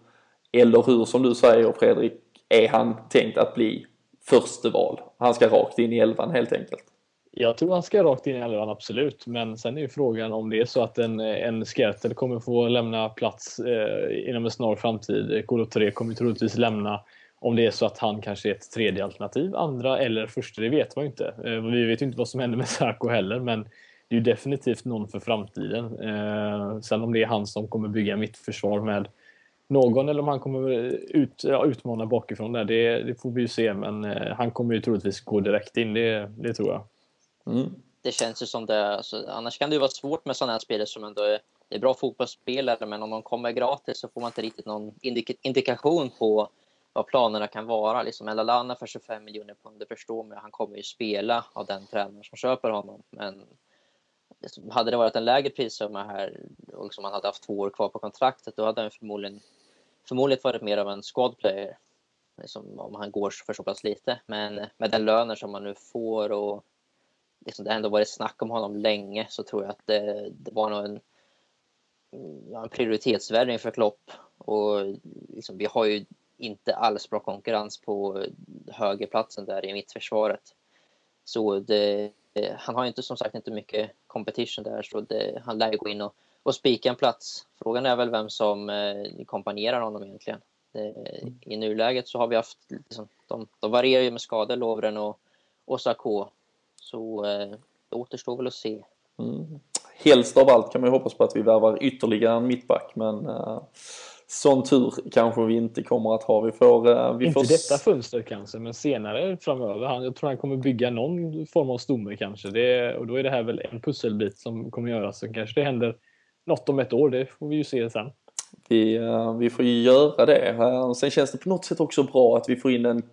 Speaker 2: Eller hur, som du säger Fredrik, är han tänkt att bli första val? Han ska rakt in i elvan helt enkelt.
Speaker 3: Jag tror han ska rakt in i elvan, absolut. Men sen är ju frågan om det är så att en, en Skertel kommer få lämna plats eh, inom en snar framtid. Kolo kommer troligtvis lämna om det är så att han kanske är ett tredje alternativ, andra eller första, det vet man ju inte. Eh, vi vet ju inte vad som händer med Sarko heller, men det är ju definitivt någon för framtiden. Eh, sen om det är han som kommer bygga mitt försvar med någon eller om han kommer eh, ut, ja, utmana bakifrån där, det, det, får vi ju se. Men eh, han kommer ju troligtvis gå direkt in, det, det tror jag.
Speaker 4: Mm. Det känns ju som det. Alltså, annars kan det ju vara svårt med sådana här spelare som ändå är, är bra fotbollsspelare, men om de kommer gratis så får man inte riktigt någon indik indikation på vad planerna kan vara. Liksom Elalana för 25 miljoner pund, det förstår man Han kommer ju spela av den tränare som köper honom. Men liksom, hade det varit en lägre prissumma här och liksom han hade haft två år kvar på kontraktet, då hade han förmodligen, förmodligen varit mer av en squad player. Liksom, om han går för så pass lite. Men med den lönen som man nu får och liksom det har ändå varit snack om honom länge så tror jag att det, det var nog en, ja, en prioritetsvärvning för Klopp. Och liksom, vi har ju inte alls bra konkurrens på högerplatsen där i mittförsvaret. Så det, han har inte som sagt inte mycket competition där så det, han lär ju gå in och, och spika en plats. Frågan är väl vem som eh, kompanjerar honom egentligen. Det, I nuläget så har vi haft, liksom, de, de varierar ju med skador, Lovren och, och Sarko. Så eh, det återstår väl att se.
Speaker 2: Mm. Helst av allt kan man ju hoppas på att vi värvar ytterligare en mittback men uh, sån tur kanske vi inte kommer att ha. Vi får... Uh, vi
Speaker 3: inte
Speaker 2: får...
Speaker 3: detta fönstret kanske, men senare framöver. Han, jag tror han kommer bygga någon form av stomme kanske. Det, och då är det här väl en pusselbit som kommer göras. Så kanske det händer något om ett år. Det får vi ju se sen.
Speaker 2: Vi, uh, vi får ju göra det. Uh, sen känns det på något sätt också bra att vi får in en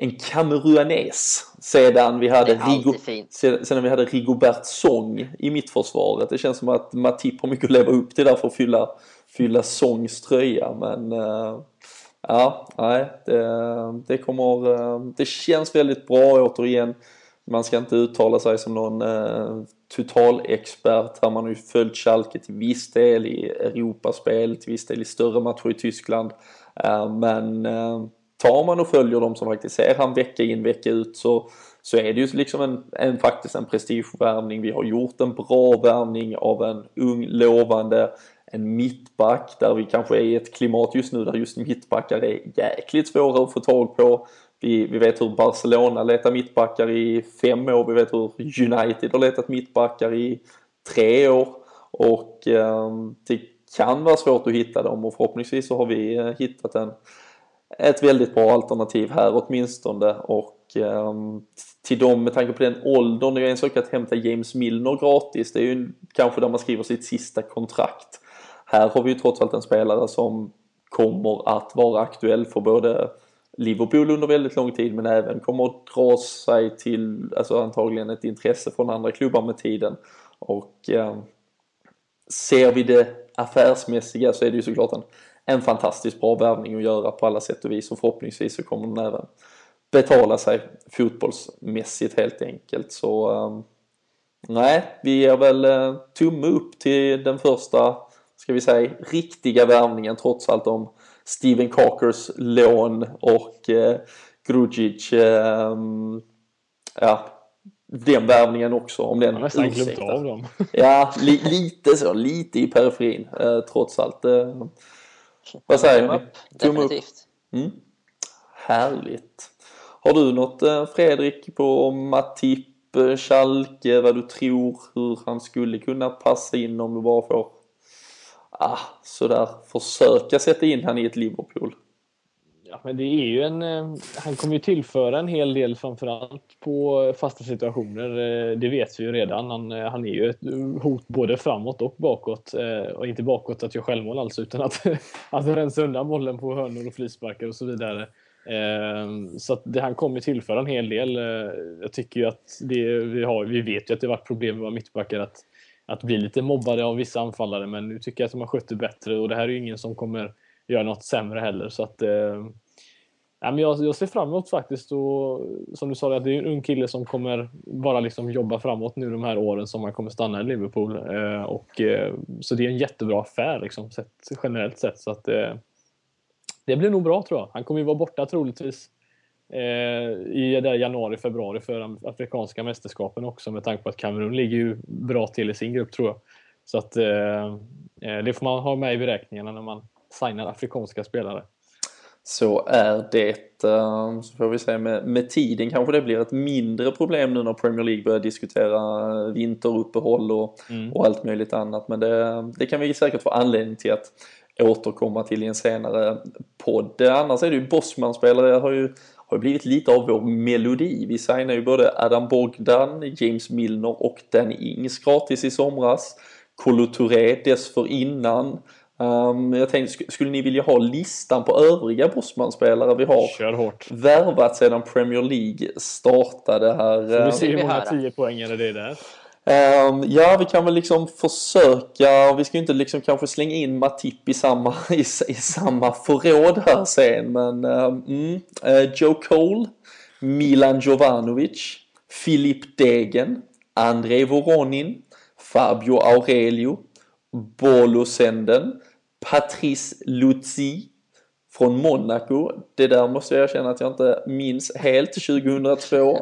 Speaker 2: en kameruanes sedan vi hade, Rigo, sedan, sedan vi hade Rigobert Song i mittförsvaret. Det känns som att Matip har mycket att leva upp till där för att fylla, fylla Songs tröja. Men uh, ja, nej, det, det kommer... Uh, det känns väldigt bra återigen. Man ska inte uttala sig som någon uh, totalexpert här. Man har ju följt Schalke till viss del i Europaspel, till viss del i större matcher i Tyskland. men tar man och följer dem som faktiskt ser han vecka in vecka ut så, så är det ju liksom en, en, faktiskt en prestigevärvning. Vi har gjort en bra värvning av en ung lovande en mittback där vi kanske är i ett klimat just nu där just mittbackar är jäkligt svåra att få tag på. Vi, vi vet hur Barcelona letar mittbackar i fem år. Vi vet hur United har letat mittbackar i tre år. Och eh, det kan vara svårt att hitta dem och förhoppningsvis så har vi eh, hittat en ett väldigt bra alternativ här åtminstone och um, till dem med tanke på den åldern, det är en sak att hämta James Milner gratis, det är ju kanske där man skriver sitt sista kontrakt. Här har vi ju trots allt en spelare som kommer att vara aktuell för både Liverpool under väldigt lång tid men även kommer att dra sig till, alltså antagligen ett intresse från andra klubbar med tiden. Och eh, ser vi det affärsmässiga så är det ju såklart en en fantastiskt bra värvning att göra på alla sätt och vis och förhoppningsvis så kommer den även betala sig fotbollsmässigt helt enkelt. Så um, nej, vi ger väl uh, tumme upp till den första, ska vi säga, riktiga värvningen trots allt om Steven Cockers lån och uh, Grujic, uh, ja, den värvningen också. Om den
Speaker 3: Jag har nästan glömt av dem.
Speaker 2: ja, li lite så, lite i periferin uh, trots allt. Uh, vad säger ni?
Speaker 4: Tumme upp.
Speaker 2: Mm. Härligt. Har du något eh, Fredrik på Matip, eh, Schalke, vad du tror hur han skulle kunna passa in om du bara får ah, sådär försöka sätta in han i ett Liverpool?
Speaker 3: Ja, men det är ju en, eh, han kommer ju tillföra en hel del framförallt på fasta situationer. Eh, det vet vi ju redan. Han, eh, han är ju ett hot både framåt och bakåt. Och inte bakåt att göra självmål alltså utan att, (laughs) att rensa undan bollen på hörnor och frisparkar och så vidare. Så att det, han kommer tillföra en hel del. Jag tycker ju att det, vi, har, vi vet ju att det varit problem med våra mittbackar att, att bli lite mobbade av vissa anfallare men nu tycker jag att de har skött det bättre och det här är ju ingen som kommer göra något sämre heller. Så att, eh, ja, men jag, jag ser fram emot faktiskt och som du sa, att det är en ung kille som kommer bara liksom jobba framåt nu de här åren som han kommer stanna i Liverpool. Eh, och, eh, så det är en jättebra affär liksom, sett, generellt sett. Så att, eh, det blir nog bra tror jag. Han kommer ju vara borta troligtvis eh, i där januari, februari för afrikanska mästerskapen också med tanke på att Kamerun ligger ju bra till i sin grupp tror jag. Så att eh, eh det får man ha med i beräkningarna när man signar afrikanska spelare.
Speaker 2: Så är det. Eh, så får vi se med, med tiden kanske det blir ett mindre problem nu när Premier League börjar diskutera vinteruppehåll och, mm. och allt möjligt annat. Men det, det kan vi säkert få anledning till att återkomma till i en senare podd. Annars är det ju Bosman-spelare har ju, har ju blivit lite av vår melodi. Vi signar ju både Adam Bogdan, James Milner och Danny Ings gratis i somras. Kolo Touré dessförinnan. Um, jag tänkte, skulle ni vilja ha listan på övriga Bosman-spelare vi har
Speaker 3: Kör hårt.
Speaker 2: värvat sedan Premier League startade här?
Speaker 3: Får vi se hur många 10 poängare det är där?
Speaker 2: Um, ja, vi kan väl liksom försöka. Vi ska ju inte liksom kanske slänga in Matip i samma, i, i samma förråd här sen. Men um, mm, uh, Joe Cole, Milan Jovanovic, Filip Degen, Andrei Voronin, Fabio Aurelio, Bolo Senden, Patrice Lutzi från Monaco. Det där måste jag erkänna att jag inte minns helt 2002.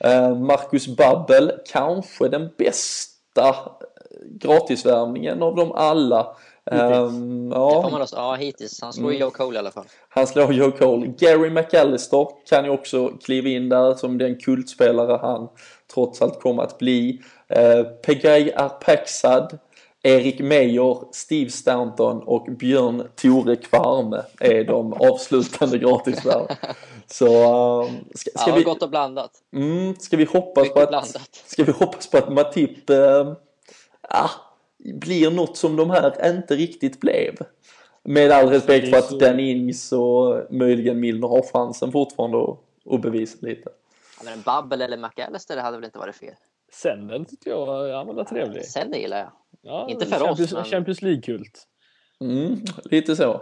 Speaker 2: Eh, Marcus Babbel, kanske den bästa bästa gratisvärvningen av dem alla.
Speaker 4: Um, ja. Också, ja hittills. Han slår mm. Joe Cole i alla fall.
Speaker 2: Han slår Joe Cole. Gary McAllister kan ju också kliva in där som den kultspelare han trots allt kommer att bli. Uh, Pegay Arpaxad, Erik Meyer, Steve Stanton och Björn Tore Kvarme är de (laughs) avslutande gratisvärv. Så uh,
Speaker 4: ska, ska ja, vi... gott och blandat.
Speaker 2: Mm, ska vi hoppas Mycket på att... Blandat. Ska vi hoppas på att Matip... Uh, ah, blir något som de här inte riktigt blev. Med all respekt för att Dan Ings och möjligen Milner har chansen fortfarande att, att bevisa lite.
Speaker 4: Ja, men en Babbel eller McAllister hade väl inte varit fel?
Speaker 3: Senden tyckte jag han var trevlig.
Speaker 4: Senden gillar jag.
Speaker 3: Ja, inte för Champions, oss. Men... Champions League-kult.
Speaker 2: Mm, lite så.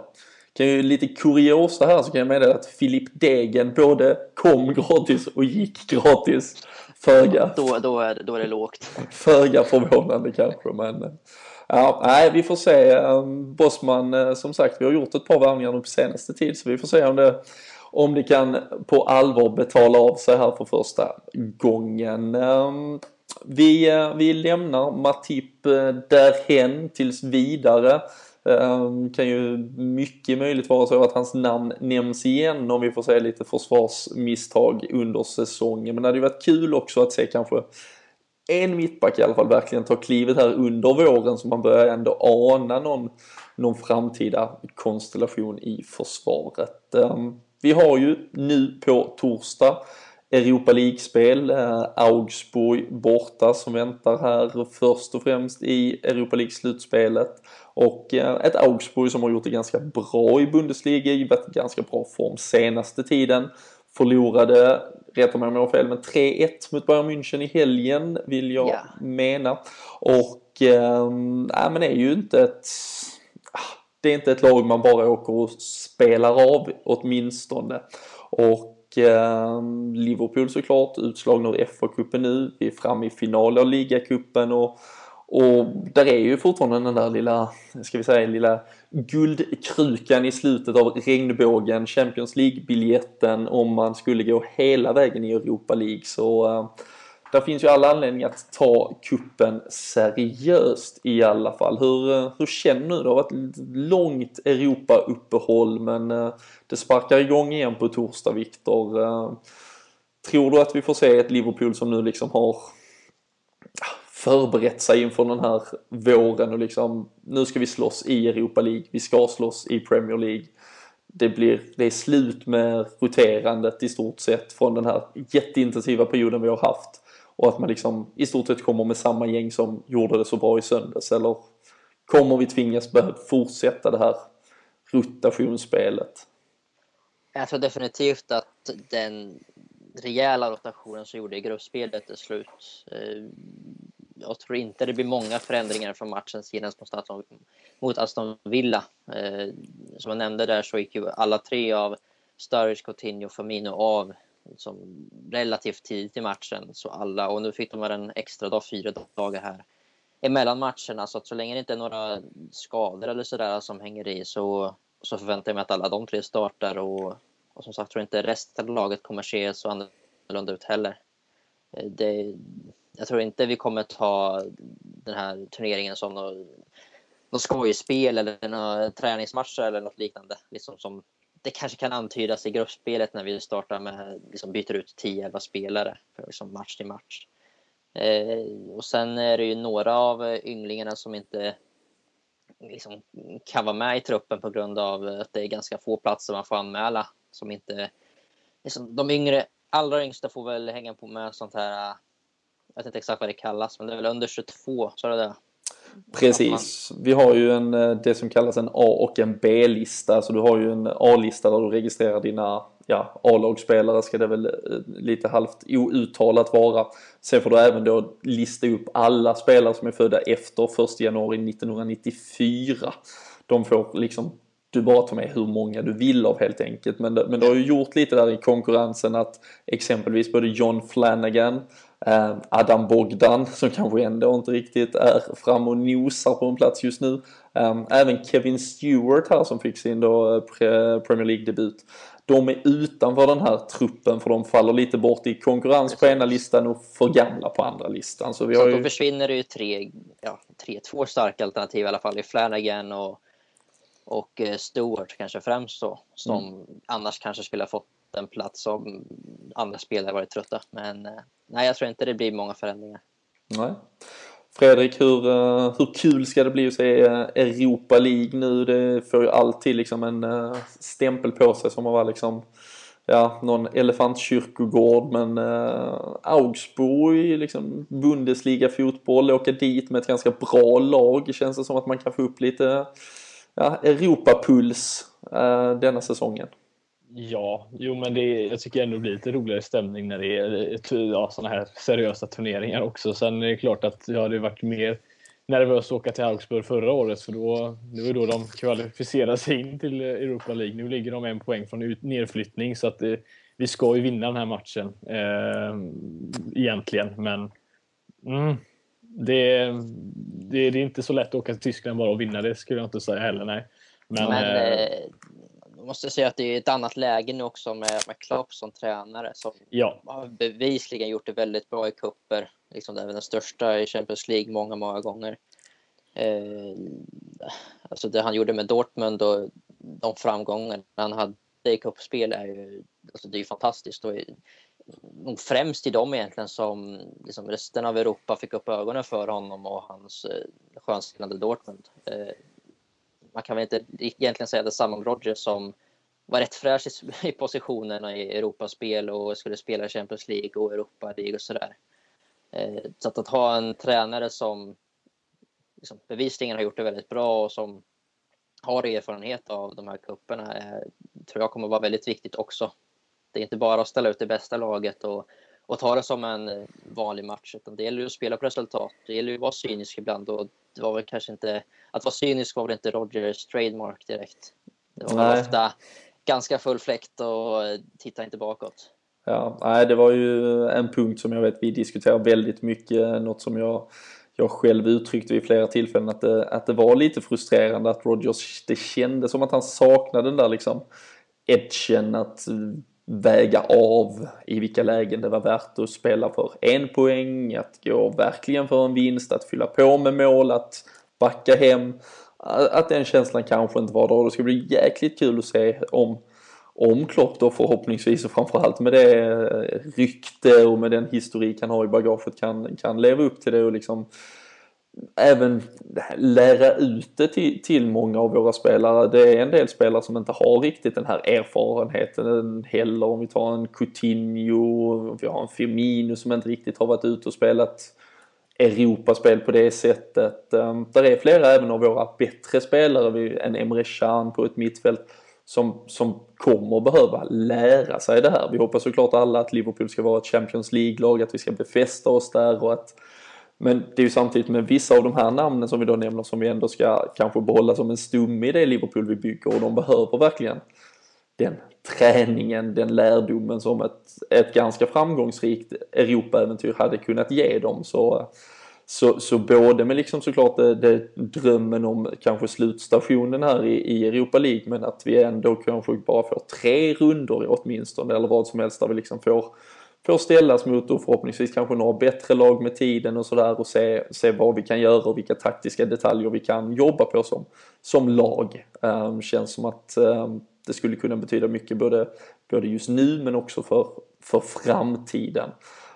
Speaker 2: Kan ju lite kuriosa här så kan jag meddela att Filip Degen både kom gratis och gick gratis. Föga.
Speaker 4: Då, då, är, då är det lågt.
Speaker 2: Föga förvånande kanske men Ja, nej, vi får se. Ehm, Bosman, eh, som sagt, vi har gjort ett par värvningar nu på senaste tid så vi får se om det, om det kan på allvar betala av sig här för första gången. Vi, eh, vi lämnar Matip eh, därhen tills vidare. Ehm, kan ju mycket möjligt vara så att hans namn nämns igen om vi får se lite försvarsmisstag under säsongen. Men det hade ju varit kul också att se kanske en mittback i alla fall verkligen ta klivet här under våren så man börjar ändå ana någon, någon framtida konstellation i försvaret. Ehm, vi har ju nu på torsdag Europa League-spel. Eh, Augsburg borta som väntar här först och främst i Europa League-slutspelet. Och eh, ett Augsburg som har gjort det ganska bra i Bundesliga, varit ganska bra form senaste tiden. Förlorade, rätta mig om jag har fel, men 3-1 mot Bayern München i helgen vill jag yeah. mena. Och äh, men är ju inte ett ah, det är inte ett lag man bara åker och spelar av åtminstone. Och eh, Liverpool såklart utslagna ur FA-cupen nu. Vi är framme i final av ligacupen och och där är ju fortfarande den där lilla, ska vi säga, lilla guldkrukan i slutet av regnbågen, Champions League-biljetten om man skulle gå hela vägen i Europa League. Så eh, där finns ju alla anledning att ta kuppen seriöst i alla fall. Hur, eh, hur känner du? Det har varit ett långt Europa-uppehåll men eh, det sparkar igång igen på torsdag, Viktor. Eh, tror du att vi får se ett Liverpool som nu liksom har förberett sig inför den här våren och liksom nu ska vi slåss i Europa League, vi ska slåss i Premier League. Det, blir, det är slut med roterandet i stort sett från den här jätteintensiva perioden vi har haft och att man liksom i stort sett kommer med samma gäng som gjorde det så bra i söndags eller kommer vi tvingas fortsätta det här rotationsspelet?
Speaker 4: Jag tror definitivt att den rejäla rotationen som gjorde i gruppspelet är slut. Eh, jag tror inte det blir många förändringar från matchen senast mot Aston, mot Aston Villa. Eh, som jag nämnde där så gick ju alla tre av Sturridge, Coutinho och Firmino av liksom, relativt tidigt i matchen. Så alla, och nu fick de en extra dag, fyra dagar här emellan matcherna. Så att så länge det inte är några skador eller sådär som hänger i så, så förväntar jag mig att alla de tre startar. Och, och som sagt tror jag inte resten av laget kommer se så annorlunda ut heller. Eh, det, jag tror inte vi kommer ta den här turneringen som något, något skojspel eller några träningsmatcher eller något liknande. Liksom som det kanske kan antydas i gruppspelet när vi startar med, liksom byter ut 10-11 spelare för liksom match till match. Eh, och sen är det ju några av ynglingarna som inte liksom, kan vara med i truppen på grund av att det är ganska få platser man får anmäla. Som inte, liksom, de yngre, allra yngsta får väl hänga på med sånt här jag vet inte exakt vad det kallas, men det är väl under 22, så är det där.
Speaker 2: Precis. Vi har ju en, eh, det som kallas en A och en B-lista. Så du har ju en A-lista där du registrerar dina ja, A-lagsspelare ska det väl eh, lite halvt outtalat vara. Sen får du även då lista upp alla spelare som är födda efter 1 januari 1994. De får liksom du bara tar med hur många du vill av helt enkelt. Men, men du har ju gjort lite där i konkurrensen att exempelvis både John Flanagan Eh, Adam Bogdan som kanske ändå inte riktigt är fram och nosar på en plats just nu. Eh, även Kevin Stewart här som fick sin då eh, Premier League-debut. de är utanför den här truppen för de faller lite bort i konkurrens på ena listan och för gamla på andra listan. Så, vi
Speaker 4: så
Speaker 2: har ju...
Speaker 4: då försvinner det ju tre, ja, tre, två starka alternativ i alla fall i Flanagan och, och eh, Stewart kanske främst då, som mm. annars kanske skulle ha fått en plats om andra spelare varit trötta. Men eh, nej, jag tror inte det blir många förändringar.
Speaker 2: Nej. Fredrik, hur, eh, hur kul ska det bli att se eh, Europa League nu? Det får ju alltid liksom en stämpel på sig som att vara liksom ja, någon elefantkyrkogård men uh, Augsburg, liksom Bundesliga-fotboll, åka dit med ett ganska bra lag känns det som att man kan få upp lite ja, Europapuls uh, denna säsongen.
Speaker 3: Ja, jo men det, jag tycker ändå det blir lite roligare stämning när det är ja, sådana här seriösa turneringar också. Sen är det klart att det hade varit mer nervöst att åka till Augsburg förra året för då, det var då de kvalificerade sig in till Europa League. Nu ligger de en poäng från ut, nedflyttning så att det, eh, vi ska ju vinna den här matchen eh, egentligen. Men mm, det, det, det, är inte så lätt att åka till Tyskland bara och vinna, det skulle jag inte säga heller. Nej.
Speaker 4: Men, Men eh, eh måste säga att det är ett annat läge nu också med, med Klopp som tränare som ja. har bevisligen gjort det väldigt bra i kupper. Liksom det är den största i Champions League många, många gånger. Eh, alltså det han gjorde med Dortmund och de framgångar han hade i kuppspel är ju, alltså det är fantastiskt. Och nog främst i dem egentligen som liksom resten av Europa fick upp ögonen för honom och hans eh, skönspelande Dortmund. Eh, kan väl inte egentligen säga detsamma om Rodgers som var rätt fräsch i, (laughs) positionerna i Europaspel och skulle spela i Champions League och Europa League och sådär. Eh, så att, att ha en tränare som liksom, bevisligen har gjort det väldigt bra och som har erfarenhet av de här kupperna eh, tror jag kommer vara väldigt viktigt också. Det är inte bara att ställa ut det bästa laget och, och ta det som en vanlig match, utan det gäller att spela på resultat. Det gäller att vara cynisk ibland och det var väl kanske inte, att vara cynisk var väl inte Rogers trademark direkt. Det var Nej. ofta ganska full fläkt och titta inte bakåt.
Speaker 2: Ja, nej, det var ju en punkt som jag vet vi diskuterar väldigt mycket, något som jag jag själv uttryckte vid flera tillfällen att det, att det var lite frustrerande att Rogers, det kändes som att han saknade den där liksom edgen att väga av i vilka lägen det var värt att spela för en poäng, att gå verkligen för en vinst, att fylla på med mål, att backa hem. Att den känslan kanske inte var där och det ska bli jäkligt kul att se om om Klopp då förhoppningsvis och framförallt med det rykte och med den historik han har i bagaget kan, kan leva upp till det och liksom även lära ut det till, till många av våra spelare. Det är en del spelare som inte har riktigt den här erfarenheten heller. Om vi tar en Coutinho, vi har en Firmino som inte riktigt har varit ute och spelat Europaspel på det sättet. Ehm, där är flera även av våra bättre spelare, en Emre Can på ett mittfält som, som kommer behöva lära sig det här. Vi hoppas såklart alla att Liverpool ska vara ett Champions League-lag, att vi ska befästa oss där och att men det är ju samtidigt med vissa av de här namnen som vi då nämner som vi ändå ska kanske behålla som en stomme i det Liverpool vi bygger och de behöver verkligen den träningen, den lärdomen som ett, ett ganska framgångsrikt Europaäventyr hade kunnat ge dem. Så, så, så både med liksom såklart det, det, drömmen om kanske slutstationen här i, i Europa League men att vi ändå kanske bara får tre rundor åtminstone eller vad som helst där vi liksom får får ställas mot och förhoppningsvis kanske några bättre lag med tiden och sådär och se, se vad vi kan göra och vilka taktiska detaljer vi kan jobba på som, som lag. Um, känns som att um, det skulle kunna betyda mycket både, både just nu men också för, för framtiden.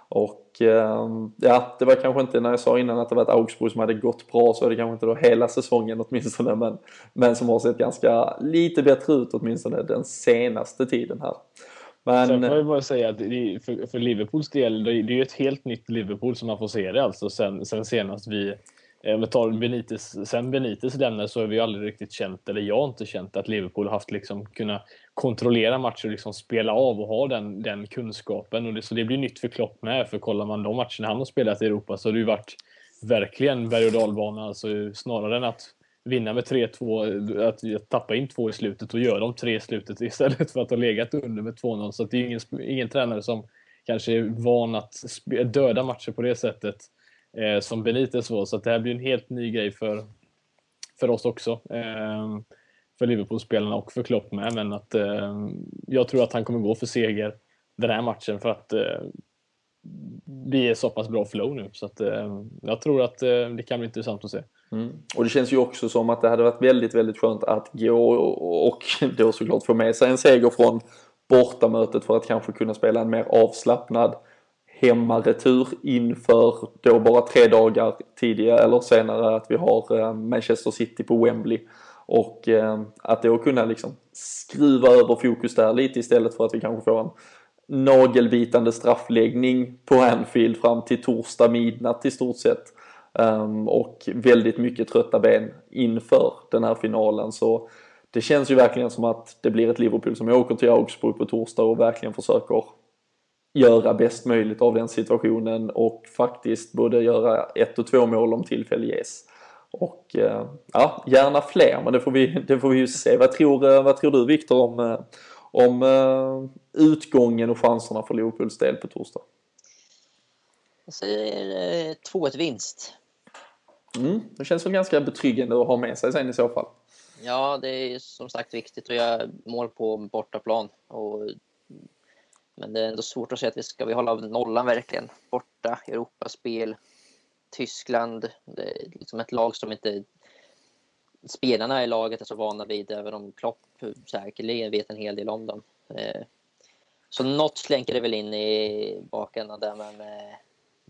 Speaker 2: Och um, ja, det var kanske inte när jag sa innan att det var ett Augsburg som hade gått bra så är det kanske inte då hela säsongen åtminstone men, men som har sett ganska lite bättre ut åtminstone den senaste tiden här.
Speaker 3: Men... Sen får jag bara säga att för, för Liverpools del, det är ju ett helt nytt Liverpool som man får se det alltså sen, sen senast vi eh, om vi tar Benitez, sen Benitez lämnade så har vi aldrig riktigt känt, eller jag har inte känt att Liverpool haft liksom kunnat kontrollera matcher och liksom spela av och ha den, den kunskapen. Och det, så det blir nytt för Klopp med, för kollar man de matcherna han har spelat i Europa så har det ju varit verkligen berg och dalbana, alltså snarare än att vinna med 3-2, att tappa in två i slutet och göra de tre i slutet (laughs) istället för att ha legat under med 2-0. Så det är ingen, ingen tränare som kanske är van att döda matcher på det sättet eh, som Benitez var. Så det här blir en helt ny grej för, för oss också. Eh, för Liverpool-spelarna och för Klopp med. Men att eh, jag tror att han kommer gå för seger den här matchen för att eh, vi är så pass bra flow nu. Så att, eh, jag tror att eh, det kan bli intressant att se.
Speaker 2: Mm. Och det känns ju också som att det hade varit väldigt, väldigt skönt att gå och (laughs) då såklart få med sig en seger från bortamötet för att kanske kunna spela en mer avslappnad hemmaretur inför då bara tre dagar tidigare eller senare att vi har eh, Manchester City på Wembley. Och eh, att då kunna liksom skruva över fokus där lite istället för att vi kanske får en nagelbitande straffläggning på Anfield fram till torsdag midnatt i stort sett. Ehm, och väldigt mycket trötta ben inför den här finalen. Så det känns ju verkligen som att det blir ett Liverpool som åker till Augsburg på torsdag och verkligen försöker göra bäst möjligt av den situationen och faktiskt både göra ett och två mål om tillfälle ges. Och eh, ja, gärna fler, men det får vi, det får vi ju se. Vad tror, eh, vad tror du Viktor om, eh, om utgången och chanserna för Liverpools del på torsdag?
Speaker 4: Jag säger 2-1 vinst.
Speaker 2: Mm, det känns väl ganska betryggande att ha med sig sen i så fall.
Speaker 4: Ja, det är som sagt viktigt att göra mål på bortaplan. Och, men det är ändå svårt att säga att vi ska vi hålla nollan verkligen. Borta, Europaspel, Tyskland. Det är liksom ett lag som inte spelarna i laget är så vana vid, även om Klopp säkerligen vet en hel del om dem. Eh, så något slänker det väl in i bakändan där, men eh,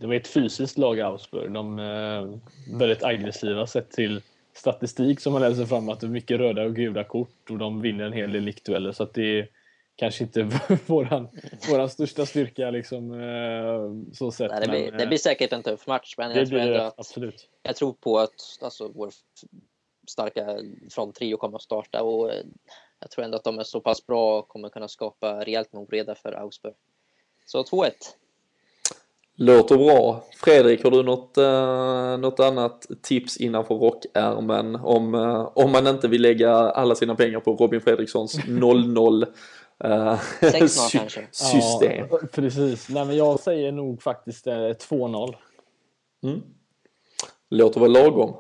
Speaker 3: det var ett fysiskt lag Augsburg. De är eh, väldigt aggressiva sett till statistik som man läser fram att det är mycket röda och gula kort och de vinner en hel del liktdueller så att det är kanske inte (laughs) våran, våran största styrka liksom eh, så sett.
Speaker 4: Nej, det, blir, men, det blir säkert en tuff match men jag tror att absolut. jag tror på att alltså, vår starka fronttrio kommer att starta och jag tror ändå att de är så pass bra och kommer kunna skapa rejält med oreda för Augsburg. Så 2-1.
Speaker 2: Låter bra. Fredrik, har du något, uh, något annat tips innanför rockärmen om, uh, om man inte vill lägga alla sina pengar på Robin Fredrikssons (laughs) 0-0 uh, sy system?
Speaker 3: Ja, precis. Nej, men jag säger nog faktiskt uh, 2-0.
Speaker 2: Mm. Låter väl lagom.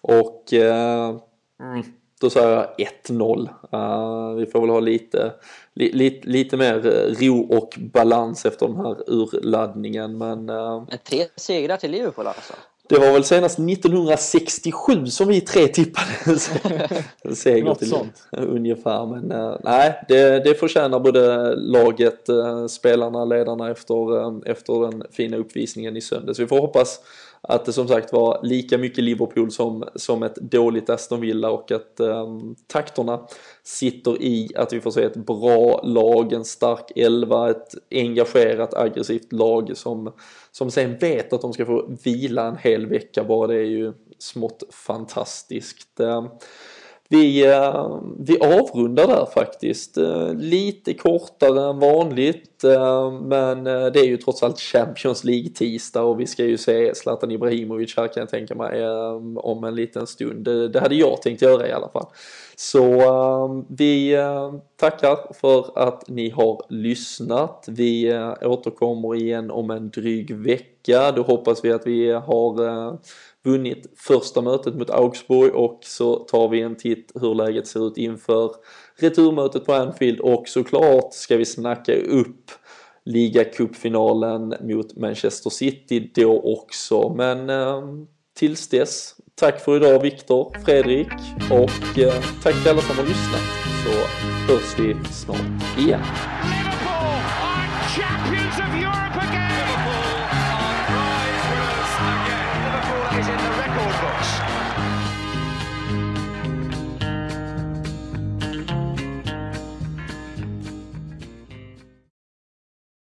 Speaker 2: Och uh, mm då sa jag 1-0. Uh, vi får väl ha lite, li, li, lite mer eh, ro och balans efter den här urladdningen. Men, uh,
Speaker 4: men tre segrar till Liverpool alltså?
Speaker 2: Det var väl senast 1967 som vi tre tippade (laughs) seger till sånt. ungefär. Men uh, nej, det, det förtjänar både laget, uh, spelarna, ledarna efter, uh, efter den fina uppvisningen i söndags. Vi får hoppas att det som sagt var lika mycket Liverpool som, som ett dåligt Aston Villa och att um, takterna sitter i att vi får se ett bra lag, en stark elva, ett engagerat aggressivt lag som, som sen vet att de ska få vila en hel vecka bara det är ju smått fantastiskt. Um, vi, eh, vi avrundar där faktiskt. Eh, lite kortare än vanligt eh, men det är ju trots allt Champions League-tisdag och vi ska ju se Zlatan Ibrahimovic här kan jag tänka mig om en liten stund. Det hade jag tänkt göra i alla fall. Så ehm, vi ehm, tackar för att ni har lyssnat. Vi eh, återkommer igen om en dryg vecka. Då hoppas vi att vi har eh, vunnit första mötet mot Augsburg och så tar vi en titt hur läget ser ut inför returmötet på Anfield och såklart ska vi snacka upp ligacupfinalen mot Manchester City då också. Men eh, tills dess, tack för idag Viktor, Fredrik och eh, tack till alla som har lyssnat så hörs vi snart igen.